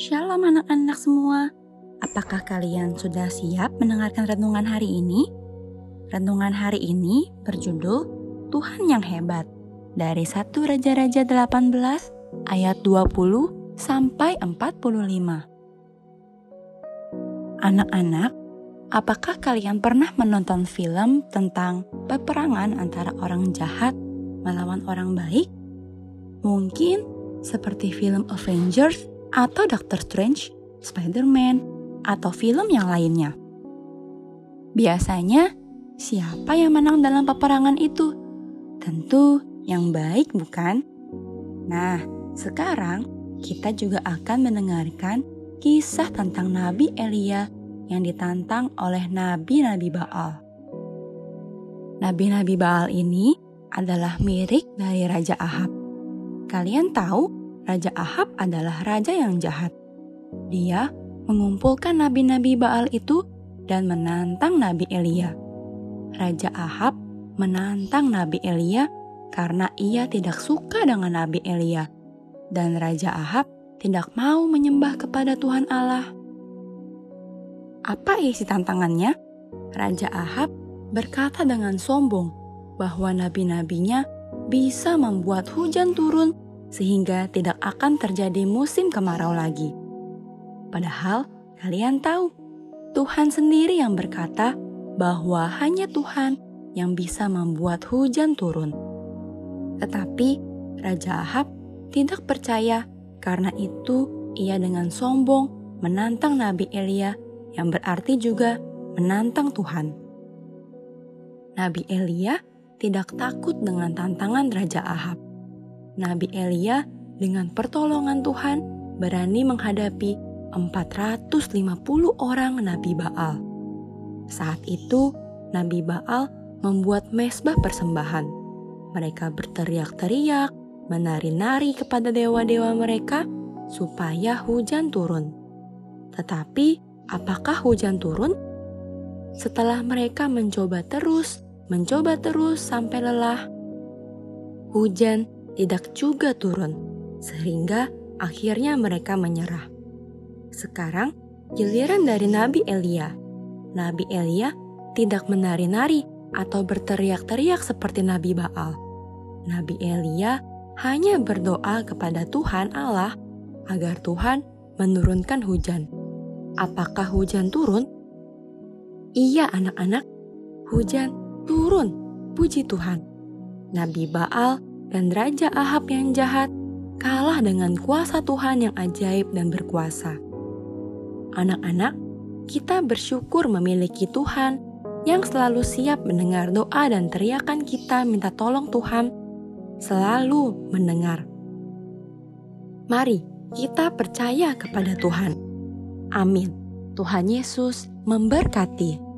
Shalom anak-anak semua. Apakah kalian sudah siap mendengarkan renungan hari ini? Renungan hari ini berjudul Tuhan yang hebat dari 1 Raja-Raja 18 ayat 20 sampai 45. Anak-anak, apakah kalian pernah menonton film tentang peperangan antara orang jahat melawan orang baik? Mungkin seperti film Avengers atau Doctor Strange, Spider-Man, atau film yang lainnya. Biasanya, siapa yang menang dalam peperangan itu? Tentu yang baik, bukan? Nah, sekarang kita juga akan mendengarkan kisah tentang Nabi Elia yang ditantang oleh nabi-nabi Baal. Nabi-nabi Baal ini adalah mirip dari Raja Ahab. Kalian tahu Raja Ahab adalah raja yang jahat. Dia mengumpulkan nabi-nabi Baal itu dan menantang Nabi Elia. Raja Ahab menantang Nabi Elia karena ia tidak suka dengan Nabi Elia, dan Raja Ahab tidak mau menyembah kepada Tuhan Allah. Apa isi tantangannya? Raja Ahab berkata dengan sombong bahwa nabi-nabinya bisa membuat hujan turun sehingga tidak akan terjadi musim kemarau lagi. Padahal kalian tahu, Tuhan sendiri yang berkata bahwa hanya Tuhan yang bisa membuat hujan turun. Tetapi Raja Ahab tidak percaya karena itu ia dengan sombong menantang Nabi Elia yang berarti juga menantang Tuhan. Nabi Elia tidak takut dengan tantangan Raja Ahab Nabi Elia dengan pertolongan Tuhan berani menghadapi 450 orang Nabi Baal. Saat itu, Nabi Baal membuat mesbah persembahan. Mereka berteriak-teriak, menari-nari kepada dewa-dewa mereka supaya hujan turun. Tetapi, apakah hujan turun? Setelah mereka mencoba terus, mencoba terus sampai lelah, hujan tidak juga turun, sehingga akhirnya mereka menyerah. Sekarang giliran dari Nabi Elia. Nabi Elia tidak menari-nari atau berteriak-teriak seperti Nabi Baal. Nabi Elia hanya berdoa kepada Tuhan Allah agar Tuhan menurunkan hujan. Apakah hujan turun? Iya, anak-anak, hujan turun. Puji Tuhan. Nabi Baal dan Raja Ahab yang jahat kalah dengan kuasa Tuhan yang ajaib dan berkuasa. Anak-anak, kita bersyukur memiliki Tuhan yang selalu siap mendengar doa dan teriakan kita minta tolong Tuhan, selalu mendengar. Mari kita percaya kepada Tuhan. Amin. Tuhan Yesus memberkati.